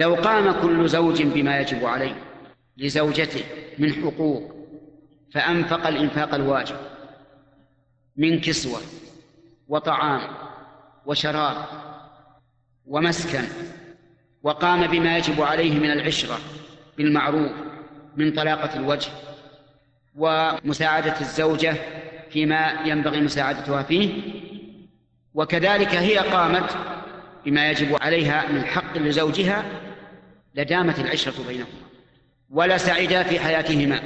لو قام كل زوج بما يجب عليه لزوجته من حقوق فأنفق الإنفاق الواجب من كسوة وطعام وشراب ومسكن وقام بما يجب عليه من العشرة بالمعروف من طلاقة الوجه ومساعدة الزوجة فيما ينبغي مساعدتها فيه وكذلك هي قامت بما يجب عليها من حق لزوجها لدامت العشرة بينهما ولا سعيدا في حياتهما.